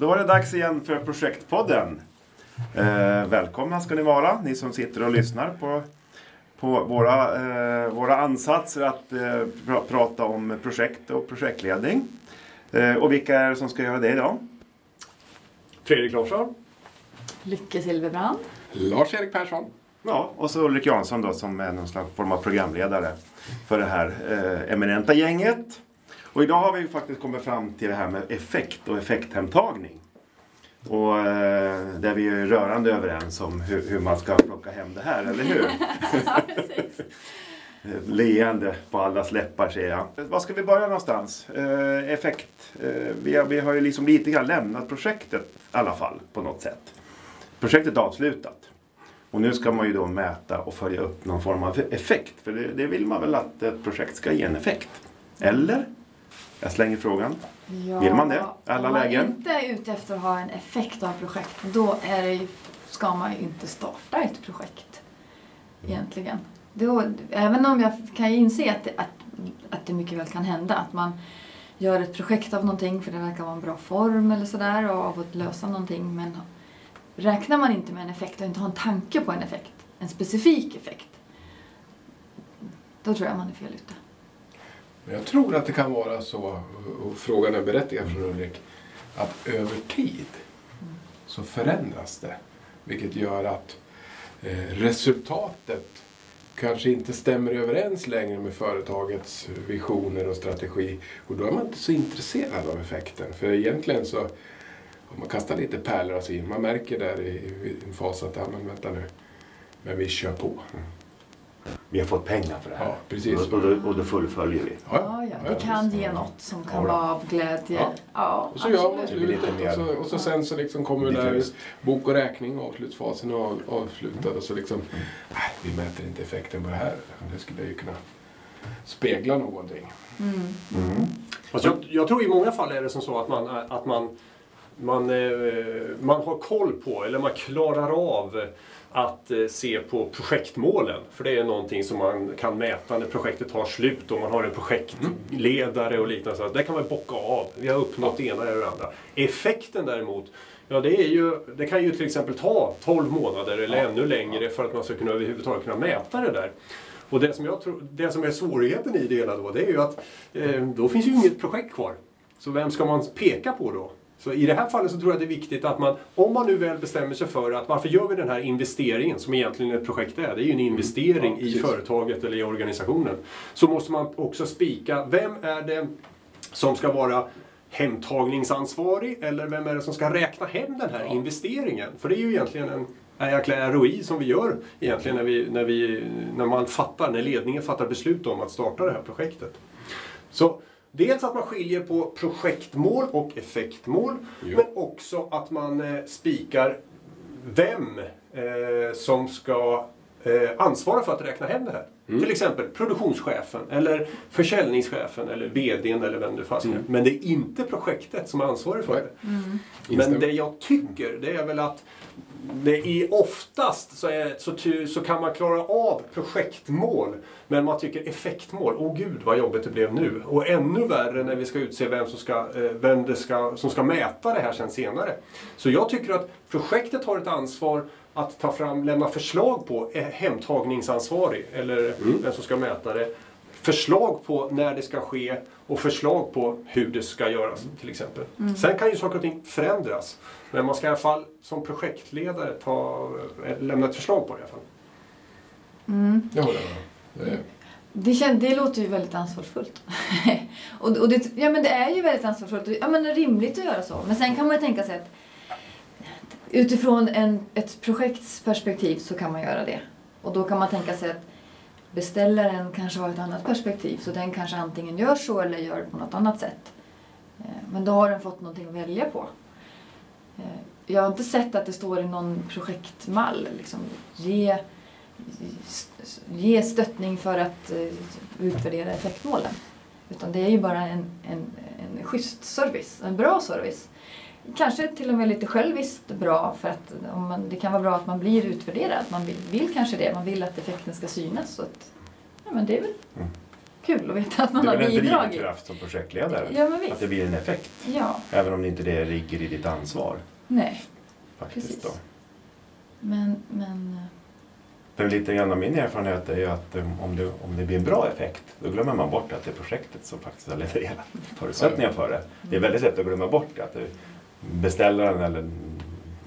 Då är det dags igen för Projektpodden. Eh, välkomna ska ni vara, ni som sitter och lyssnar på, på våra, eh, våra ansatser att eh, pr prata om projekt och projektledning. Eh, och vilka är det som ska göra det idag? Fredrik Larsson. Lycke Silverbrand. Lars-Erik Persson. Ja, och så Ulrik Jansson då som är någon slags form av programledare för det här eh, eminenta gänget. Och idag har vi faktiskt kommit fram till det här med effekt och effekthemtagning. Och eh, där vi är rörande överens om hur, hur man ska plocka hem det här, eller hur? Ja, precis. Leende på allas läppar ser jag. Var ska vi börja någonstans? Eh, effekt. Eh, vi, har, vi har ju liksom lite grann lämnat projektet i alla fall på något sätt. Projektet är avslutat. Och nu ska man ju då mäta och följa upp någon form av effekt. För det, det vill man väl att ett projekt ska ge en effekt? Eller? Jag slänger frågan. Ja, Vill man det? Alla om man lägen? inte är ute efter att ha en effekt av projekt, då är det ju, ska man ju inte starta ett projekt. Mm. Egentligen. Då, även om jag kan inse att det, att, att det mycket väl kan hända att man gör ett projekt av någonting för det verkar vara en bra form eller sådär och av att lösa någonting. Men räknar man inte med en effekt och inte har en tanke på en effekt, en specifik effekt, då tror jag man är fel ute. Jag tror att det kan vara så, och frågan är berättigad från Ulrik, att över tid så förändras det. Vilket gör att eh, resultatet kanske inte stämmer överens längre med företagets visioner och strategi. Och då är man inte så intresserad av effekten. För egentligen så, om man kastar lite pärlor och så in, man märker där i, i en fas att, ja men vänta nu, men vi kör på. Vi har fått pengar för det här. Ja, precis. Och, och, då, och då fullföljer vi. Ja, ja, det kan ge något som kan vara av glädje. Ja. Ja, Och så gör man slutet och så, och så sen så liksom kommer det där bok och räkning, avslutsfasen är av, avslutad och så liksom, nej, vi mäter inte effekten på det här. Det skulle ju kunna spegla någonting. Mm. Alltså jag, jag tror i många fall är det som så att man, att man, man, eh, man har koll på, eller man klarar av att eh, se på projektmålen. För det är någonting som man kan mäta när projektet tar slut och man har en projektledare och liknande. Så det kan man bocka av. Vi har uppnått det ena eller det andra. Effekten däremot, ja det, är ju, det kan ju till exempel ta 12 månader eller ännu längre för att man ska kunna överhuvudtaget kunna mäta det där. Och det som, jag tror, det som är svårigheten i det hela då, det är ju att eh, då finns ju inget projekt kvar. Så vem ska man peka på då? Så i det här fallet så tror jag att det är viktigt att man, om man nu väl bestämmer sig för att varför gör vi den här investeringen som egentligen ett projekt är, det är ju en investering Ja, i företaget eller i organisationen. Så måste man också spika, vem är det som ska vara hemtagningsansvarig eller vem är det som ska räkna hem den här investeringen? För det är ju egentligen en en jäkla ROI som vi gör egentligen när, vi, när, vi, när man fattar, när ledningen fattar beslut om att starta det här projektet. Så dels att man skiljer på projektmål och effektmål, Jo. men också att man eh, spikar vem eh, som ska eh, ansvara för att räkna hem det här. Till exempel produktionschefen, eller försäljningschefen, eller VDn eller vem det fastnar. Men det är inte projektet som är ansvarig för Nej. det. Instämmer. Men det jag tycker, det är väl att det är oftast så, är, så, ty, så kan man klara av projektmål. Men man tycker effektmål, åh gud vad jobbigt det blev nu. Och ännu värre när vi ska utse vem som ska, eh, vem det ska, som ska mäta det här sen senare. Så jag tycker att projektet har ett ansvar att ta fram, lämna förslag på eh, hemtagningsansvarig, eller vem som ska mäta det. Förslag på när det ska ske och förslag på hur det ska göras till exempel. Sen kan ju saker och ting förändras. Men man ska i alla fall som projektledare ta, eh, lämna ett förslag på det i alla fall. Det håller jag med om. Det- Det, kän, det låter ju väldigt ansvarsfullt. och, och det, ja, men det är ju väldigt ansvarsfullt. Ja, men det är rimligt att göra så. Men sen kan man ju tänka sig att utifrån en, ett projektsperspektiv så kan man göra det. Och då kan man tänka sig att beställaren kanske har ett annat perspektiv. Så den kanske antingen gör så eller gör på något annat sätt. Eh, men då har den fått någonting att välja på. Eh, jag har inte sett att det står i någon projektmall. Liksom, ge, ge stöttning för att eh, utvärdera effektmålen. Utan det är ju bara en, en, en schysst service, en bra service. Kanske till och med lite själviskt bra för att om man, det kan vara bra att man blir utvärderad. Man vill, vill kanske det, man vill att effekten ska synas. Så att, ja, men det är väl kul att veta att man Det är har väl en bidragit. drivkraft som projektledare? Ja, Att det blir en effekt? Ja, Även om det inte det ligger i ditt ansvar? nej. Faktiskt Precis. då. Men, men... eh, För lite grann av min erfarenhet är ju att um, om det, om det blir en bra effekt, då glömmer man bort att det är projektet som faktiskt har levererat förutsättningar för det. Det är väldigt lätt att glömma bort att det, beställaren eller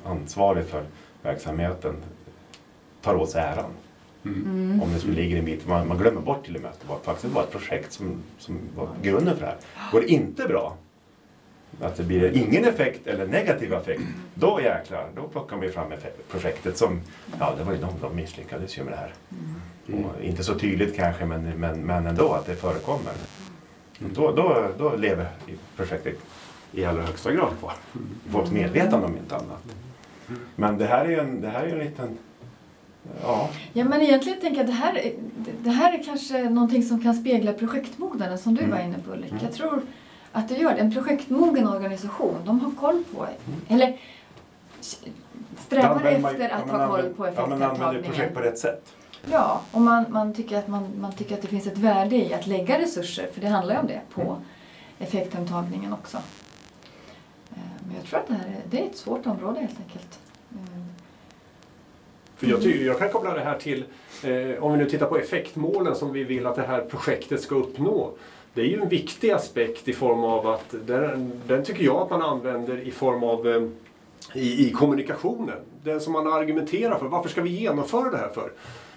ansvarig för verksamheten tar åt sig äran. Mm. Om det skulle ligga i en bit. Man, man glömmer bort till och med att det var, faktiskt var ett projekt som, som var grunden för det här. Går det inte bra, att det blir ingen effekt eller negativ effekt, då jäklar, då plockar vi fram effekt- projektet som, ja det var ju de, de misslyckades ju med det här. Mm. Och inte så tydligt kanske, men, men, men ändå att det förekommer. Då, då, då lever projektet i allra högsta grad kvar. Folks medvetande om inte annat. Men det här är ju en, det här är en liten, ja, Ja, men egentligen tänker jag det här, är- det här är kanske någonting som kan spegla projektmognaden som du Mm. var inne på Ulrik. Mm. Jag tror att det gör det. En projektmogen organisation, de har koll på, eller s- strävar man- efter ja, att ha koll på Ja, men använder projekt på rätt sätt. Ja, och man, man, tycker att man, man tycker att det finns ett värde i att lägga resurser, för det handlar ju om det, på Mm. effektuttagningen också. Jag tror att det här är, det är ett svårt område helt enkelt. Mm. För jag, tycker, jag kan koppla det här till, eh, om vi nu tittar på effektmålen som vi vill att det här projektet ska uppnå. Det är ju en viktig aspekt i form av att den, den tycker jag att man använder i form av eh, i, i kommunikationen. Den som man argumenterar för. Varför ska vi genomföra det här för?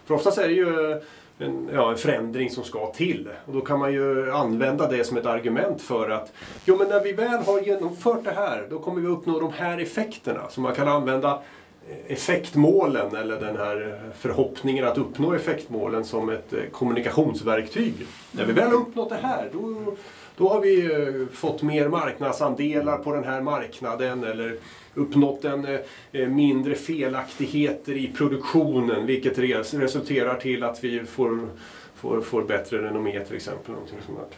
För oftast är det ju en, ja, en förändring som ska till. Och då kan man ju använda det som ett argument för att jo men när vi väl har genomfört det här då kommer vi uppnå de här effekterna. Så man kan använda eh, effektmålen eller den här förhoppningen att uppnå effektmålen som ett eh, kommunikationsverktyg. När vi väl har uppnått det här då, då har vi eh, fått mer marknadsandelar på den här marknaden eller uppnått en eh, eh, mindre felaktigheter i produktionen vilket resulterar till att vi får, får, får bättre renommé till exempel. Någonting sånt.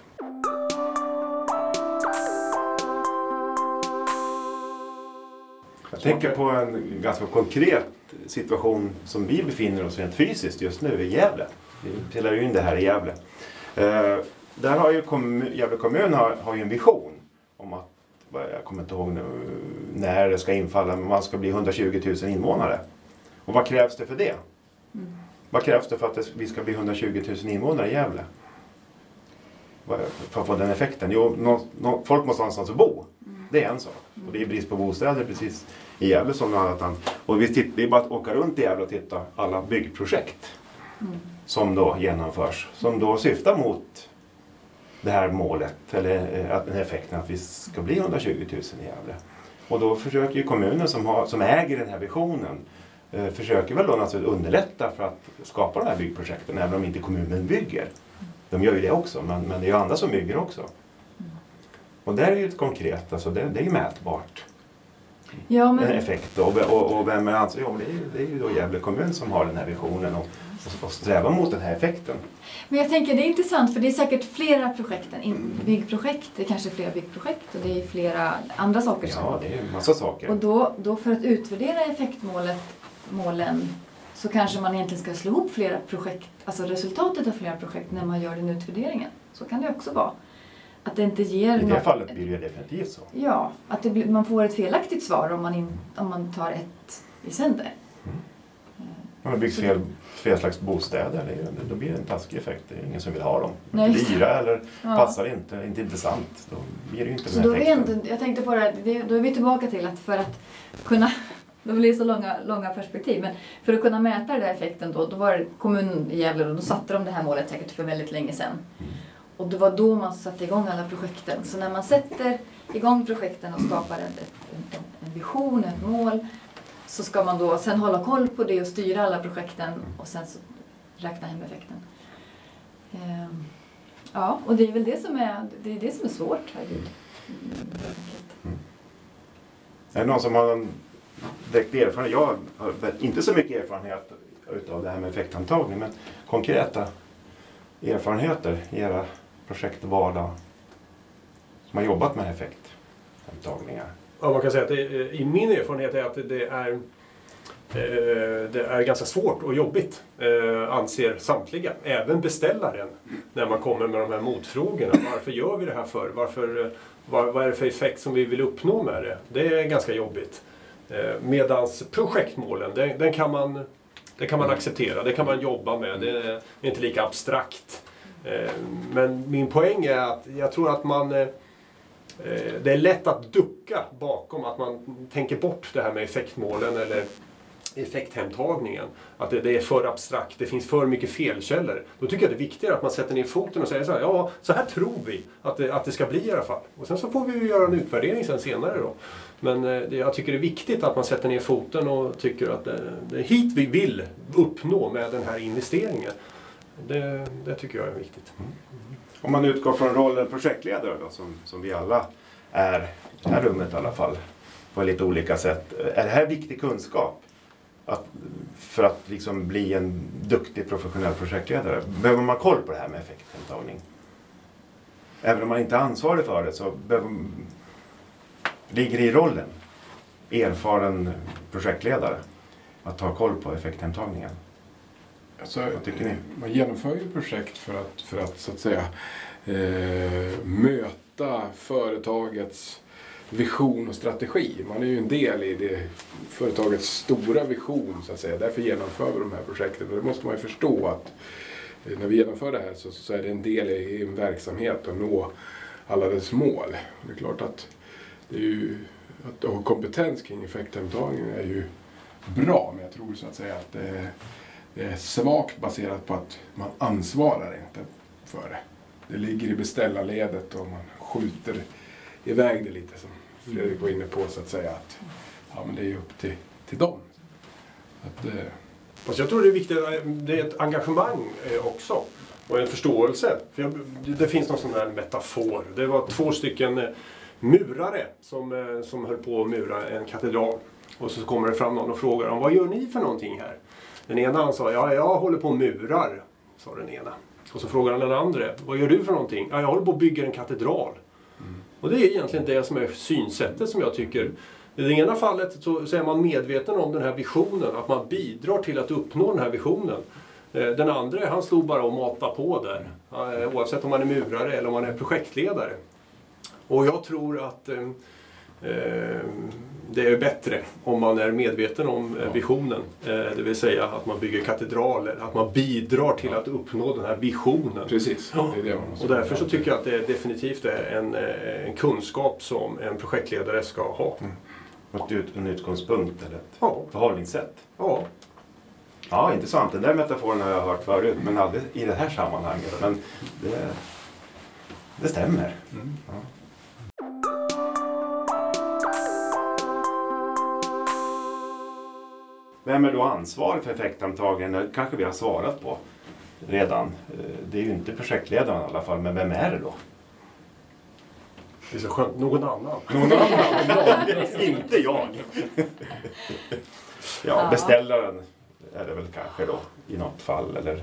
Jag tänker på en ganska konkret situation som vi befinner oss rent fysiskt just nu i Gävle. Vi spelar ju in det här i Gävle. Där har ju kommun, Gävle kommun har, har ju en vision om att, jag kommer inte ihåg nu, när det ska infalla, men man ska bli 120 000 invånare. Och vad krävs det för det? Vad krävs det för att det, vi ska bli 120 000 invånare i Gävle? För att få den effekten? Jo, nå, nå, folk måste ha någonstans att bo. Det är en sak. Och det är brist på bostäder precis i Gävle som annat. Och vi titt, det är bara att åka runt i Gävle och titta alla byggprojekt som då genomförs. Som då syftar mot det här målet, eller eh, att den här effekten att vi ska bli 120 000 i Gävle. Och då försöker ju kommunen som, har, som äger den här visionen eh, försöker väl då naturligtvis underlätta för att skapa de här byggprojekten även om inte kommunen bygger. De gör ju det också, men, men det är ju andra som bygger också. Och där är ju ett konkret, alltså det, det är ju mätbart. Ja, En men, effekt. Och, och, och vem är ansvarig? Ja, det är, det är ju då Gävle kommun som har den här visionen och, och, strävar mot den här effekten. men jag tänker det är intressant för det är säkert flera projekt än byggprojekt. Det är kanske flera byggprojekt och det är flera andra saker som... Ja, det är en massa saker. Och då, då för att utvärdera effektmålet, målen, så kanske man egentligen ska slå ihop flera projekt, alltså resultatet av flera projekt när man gör den utvärderingen. Så kan det också vara. Att det inte ger I det något- fallet blir det definitivt så. Ja, att blir, man får ett felaktigt svar om man, in, om man tar ett i sänder. Om det byggs fel, fel slags bostäder, det är, då blir det en taskig effekt. Det är ingen som vill ha dem. De är dyra eller Ja. passar inte, inte intressant. Då blir det ju inte Så den då effekten. inte, jag tänkte på det, det, då är vi tillbaka till att för att kunna, då blir det så långa, långa perspektiv, men för att kunna mäta den där effekten då, då var det kommunen i Gävle och då satte de det här målet säkert för väldigt länge sedan. Och det var då man satte igång alla projekten. Så när man sätter igång projekten och skapar en, en, en vision, ett mål, så ska man då sen hålla koll på det och styra alla projekten och sen så räkna hem effekten. Ehm, Ja, och det är väl det som är, det är, det som är svårt. Herregud. Mm. Är det någon som har en direkt erfarenhet? Jag har inte så mycket erfarenhet utav det här med effektantagning, men konkreta erfarenheter i era projekt och vardag som har jobbat med effektantagningar. Ja, man kan säga att det, eh, i min erfarenhet är att det är eh, det är ganska svårt och jobbigt, eh, anser samtliga. Även beställaren, när man kommer med de här motfrågorna. Varför gör vi det här för? Varför, vad, vad är det för effekt som vi vill uppnå med det? Det är ganska jobbigt. Medan medans projektmålen, den, den, kan man, det kan man acceptera, det kan man jobba med. Det är inte lika abstrakt. Men min poäng är att jag tror att man Eh, det är lätt att ducka bakom att man tänker bort det här med effektmålen eller effekthemtagningen. Att det, det, är för abstrakt, det finns för mycket felkällor. Då tycker jag det är viktigare att man sätter ner foten och säger så här, ja, så här tror vi att det, att det ska bli i alla fall. Och sen så får vi ju göra en utvärdering sen senare då. Men eh, det, jag tycker det är viktigt att man sätter ner foten och tycker att det, det är hit vi vill uppnå med den här investeringen. Det, det tycker jag är viktigt. Mm. Om man utgår från rollen projektledare då, som, som vi alla är i det här rummet i alla fall, på lite olika sätt. Är det här viktig kunskap? Att, för att liksom bli en duktig professionell projektledare? Behöver man koll på det här med effekthemtagning? Även om man inte är ansvarig för det så behöver, ligger det i rollen, erfaren projektledare, att ta koll på effekthemtagningen. Alltså, Vad tycker ni? Man genomför ju projekt för att, för att så att säga eh, möta företagets vision och strategi. Man är ju en del i det företagets stora vision så att säga. Därför genomför vi de här projekten. Och det måste man ju förstå att eh, när vi genomför det här så, så är det en del i en verksamhet att nå alla dess mål. Det är klart att det är ju, att ha kompetens kring effekthemtagning är ju bra. Men jag tror så att säga att det det är svagt baserat på att man ansvarar inte för det. Det ligger i beställarledet och man skjuter iväg det lite som Fredrik var inne på så att säga. Att, ja, men det är ju upp till, till dem. Att, eh, Fast jag tror det är viktigt, det är ett engagemang eh, också. Och en förståelse. För jag, det finns någon sån här metafor. Det var två stycken eh, murare som, som höll på att mura en katedral. Och så kommer det fram någon och frågar dem, vad gör ni för någonting här? Den ena han sa, ja jag håller på och murar, sa den ena. Och så frågar han den andra, vad gör du för någonting? Ja, jag håller på och bygger en katedral. Och det är egentligen det som är synsättet som jag tycker. I det ena fallet så, så är man medveten om den här visionen, att man bidrar till att uppnå den här visionen. Eh, Den andra, han stod bara och matade på där. Eh, Oavsett om man är murare eller om man är projektledare. Och jag tror att eh, eh, det är bättre om man är medveten om eh, visionen. Eh, det vill säga att man bygger katedraler, att man bidrar till att uppnå den här visionen. precis, Ja. det är det man måste Och därför så tycker jag att det definitivt är en, eh, en kunskap som en projektledare ska ha. Ut, en utgångspunkt eller ett Ja, förhållningssätt. ja. Ja, intressant. Den där metaforen har jag hört förut, men aldrig i det här sammanhanget. Men det, det stämmer. Ja. Vem är då ansvarig för effekthemtagningen? Det kanske vi har svarat på redan. Eh, Det är ju inte projektledaren i alla fall, men vem är det då? Det är så skönt. Någon annan. Någon annan? inte jag. ja, beställaren är det väl kanske då i något fall. Eller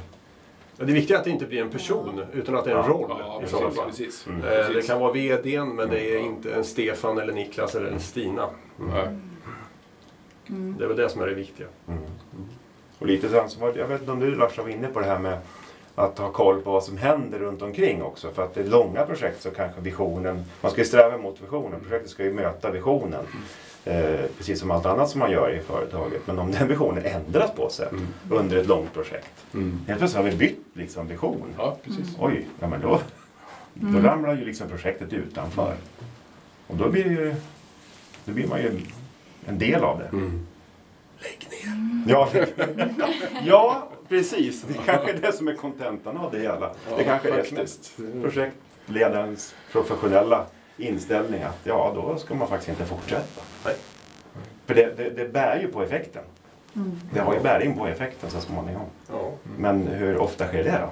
Det viktiga är att det inte blir en person, utan att det är en Ja. roll Ja, i precis. fall. precis. Mm. Eh, Det kan vara VDn, men det är inte en Stefan, eller Niklas eller en Stina. Nej. Det är väl det som är det viktiga. Mm. Och lite grann som, jag vet inte om du Lars var inne på det här med att ha koll på vad som händer runt omkring också. För att det är långa projekt så kanske visionen, man ska ju sträva mot visionen. Projektet ska ju möta visionen. Eh, precis som allt annat som man gör i företaget. Men om den visionen ändras på sig Mm. under ett långt projekt. Mm. Helt plötsligt har vi bytt liksom, vision. Ja, precis. Oj, ja men då, då ramlar ju liksom projektet utanför. Och då blir, ju, då blir man ju en del av det. Mm. Ja, ja precis. Det kanske är det som är kontentan av det hela. det kanske är det som är faktiskt. projektledarens professionella inställning att ja, då ska man faktiskt inte fortsätta. Nej. För det, det, det bär ju på effekten. Mm. Det har ju bäring på effekten så småningom. Ja. Men hur ofta sker det då?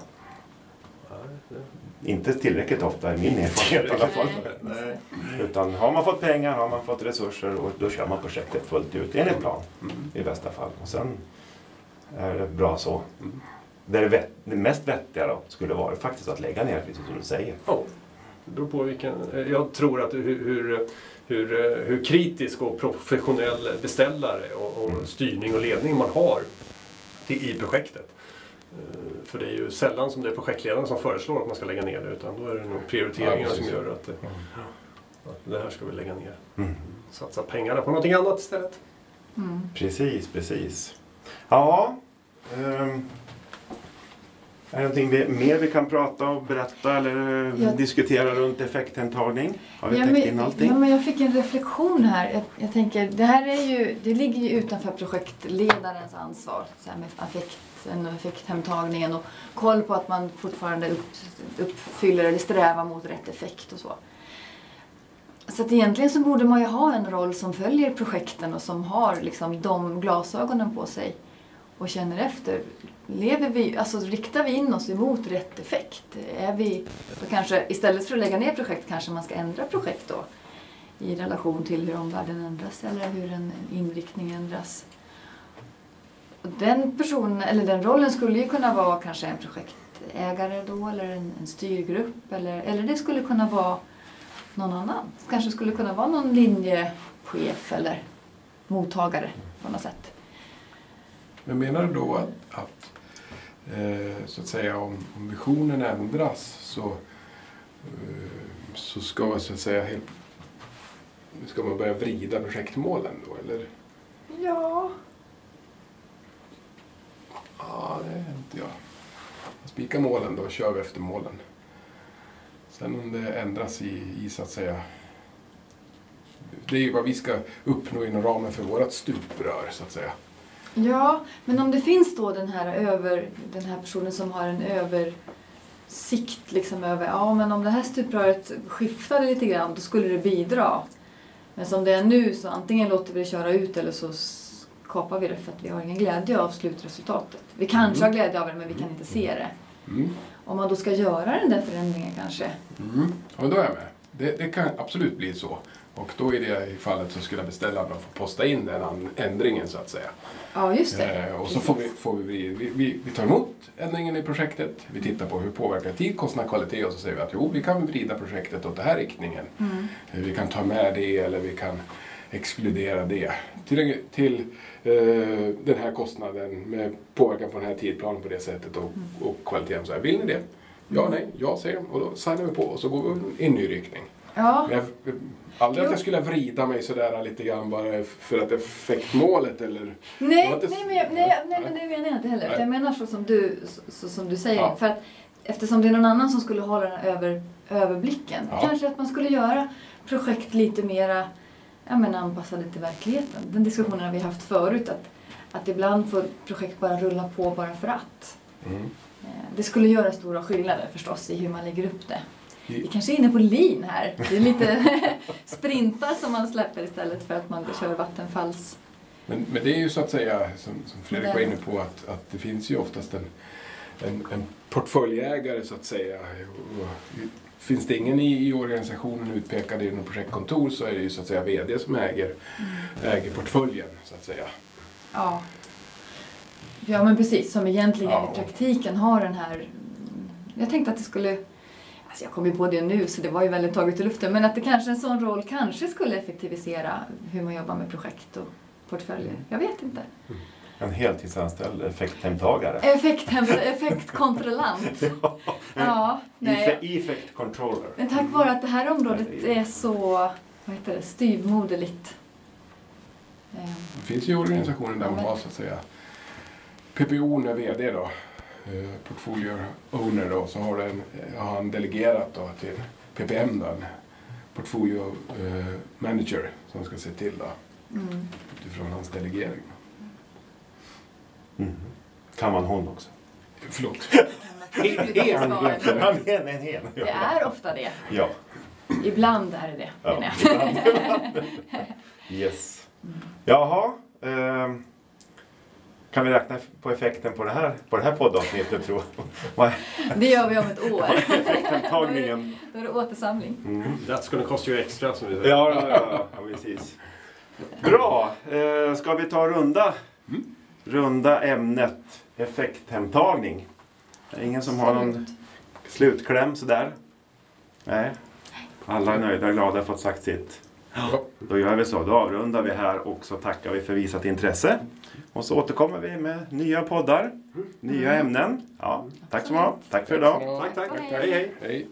Inte tillräckligt ofta i min erfarenhet i alla fall. Nej. Utan har man fått pengar, har man fått resurser och då kör man projektet fullt ut enligt plan i bästa fall. Och sen är det bra så. Det, är det, mest vettiga då skulle vara faktiskt att lägga ner, precis som du säger. Det beror på vilken... Jag tror att hur, hur, hur, hur kritisk och professionell beställare och, och styrning och ledning man har till, i projektet. Eh, För det är ju sällan som det är projektledaren som föreslår att man ska lägga ner det utan då är det nog prioriteringar Ja, som gör att, det, att det här ska vi lägga ner. Mm. Satsa pengarna på någonting annat istället. Mm. Precis, precis. Ja. ehm, är det någonting mer vi kan prata och berätta eller eh, Ja. diskutera runt effekthemtagning? Har vi Ja, täckt in allting? ja, men jag fick en reflektion här. Jag, jag tänker, det här är ju, det ligger ju utanför projektledarens ansvar. Så här med affekten och effekthemtagningen och koll på att man fortfarande upp, uppfyller eller strävar mot rätt effekt och så. Så att egentligen så borde man ju ha en roll som följer projekten och som har liksom de glasögonen på sig och känner efter. Lever vi, alltså riktar vi in oss emot rätt effekt? Är vi, då kanske, istället för att lägga ner projekt kanske man ska ändra projekt då i relation till hur omvärlden ändras eller hur en inriktning ändras. Och den personen, eller den rollen skulle ju kunna vara kanske en projektägare då eller en, en styrgrupp eller, eller det skulle kunna vara någon annan. Kanske skulle kunna vara någon linjechef eller mottagare på något sätt. Men menar du då att, att eh, så att säga om, om visionen ändras så, eh, så ska så att säga helt, ska man börja vrida projektmålen då eller? Ja, Ja, det är inte jag. Spika målen då, kör vi efter målen. Sen om det ändras i, i så att säga det är ju vad vi ska uppnå inom ramen för vårt stuprör så att säga. Ja, men om det finns då den här, över, den här personen som har en översikt liksom över, ja men om det här stupröret skiftade lite grann då skulle det bidra. Men som det är nu så antingen låter vi det köra ut eller så skapar vi det för att vi har ingen glädje av slutresultatet. Vi kanske har glädje av det men vi kan inte se det. Mm. Om man då ska göra den där förändringen kanske. Mm. Ja, då är jag med. Det, det kan absolut bli så. Och då i det i fallet så skulle beställaren få posta in den ändringen så att säga. Ja, just det. Eh, och så får vi, får vi, vi, vi, vi tar emot ändringen i projektet. Vi tittar på hur påverkar tid, kostnad, kvalitet och så säger vi att jo, vi kan vrida projektet åt den här riktningen. Mm. Eh, Vi kan ta med det eller vi kan exkludera det. Till, till eh, den här kostnaden med påverkan på den här tidplanen på det sättet och, och kvaliteten. Så här, vill ni det? Ja, nej, ja säger de. Och då signar vi på och så går vi i en ny riktning. Ja, Men jag, aldrig att Jo. jag skulle vrida mig sådär lite grann bara för att effektmålet eller... Nej, inte- nej, men jag, nej, nej, men det menar jag inte heller. Nej. Jag menar så som du, så, som du säger. Ja. För att, eftersom det är någon annan som skulle hålla den här över, överblicken. Ja. Kanske att man skulle göra projekt lite mera ja, men anpassade till verkligheten. Den diskussionen har vi haft förut. Att, att ibland får projekt bara rulla på bara för att. Mm. Eh, Det skulle göra stora skillnader förstås i hur man lägger upp det. Vi I, kanske är inne på lean här. Det är lite sprintar som man släpper istället för att man kör vattenfalls... men, men det är ju så att säga, som, som Fredrik var inne på, att, att det finns ju oftast en, en, en portföljägare så att säga. Och, Finns det ingen i, i organisationen utpekad inom projektkontor så är det ju så att säga VD som äger, äger portföljen så att säga. Ja. Ja men precis, som egentligen Ja. i praktiken har den här... Jag tänkte att det skulle... Alltså jag kom ju på det nu så det var ju väldigt taget i luften. Men att det kanske en sån roll kanske skulle effektivisera hur man jobbar med projekt och portföljer. Jag vet inte. En heltidsanställd effekthemtagare. Effekt, effektkontrollant. Ja, nej. Efe- Effect controller. Men tack vare att det här området är så vad heter det, styvmoderligt. Ehm, Det finns ju organisationer där Ja, man har så att säga PPO är VD då, eh, Portfolio Owner då, så har, den, eh, har han delegerat då till PPM då, en Portfolio eh, Manager som ska se till då, Mm. utifrån hans delegering. Mm. Kan man hon också? Förlåt. Han är en hen. Det är ofta det. Ja. Ibland är det det, Ja, ibland. Yes. Jaha. ehm, kan vi räkna på effekten på det här, på det här poddavsnittet tror jag? Vad är Det gör vi om ett år. effekthemtagningen? Då är det återsamling. Mm. That's gonna cost you extra som vi säger. Ja, ja, ja, ja, precis. Bra. Eh, ska vi ta runda? Runda ämnet effekthemtagning. Det är ingen som har någon Slut. slutkläm sådär? Nej. Alla är nöjda och glada, fått sagt sitt. Ja. Då gör vi så. Då avrundar vi här och så tackar vi för visat intresse. Och så återkommer vi med nya poddar, nya ämnen. Ja, tack så mycket. Tack för idag. Tack, tack. Hej. Hej.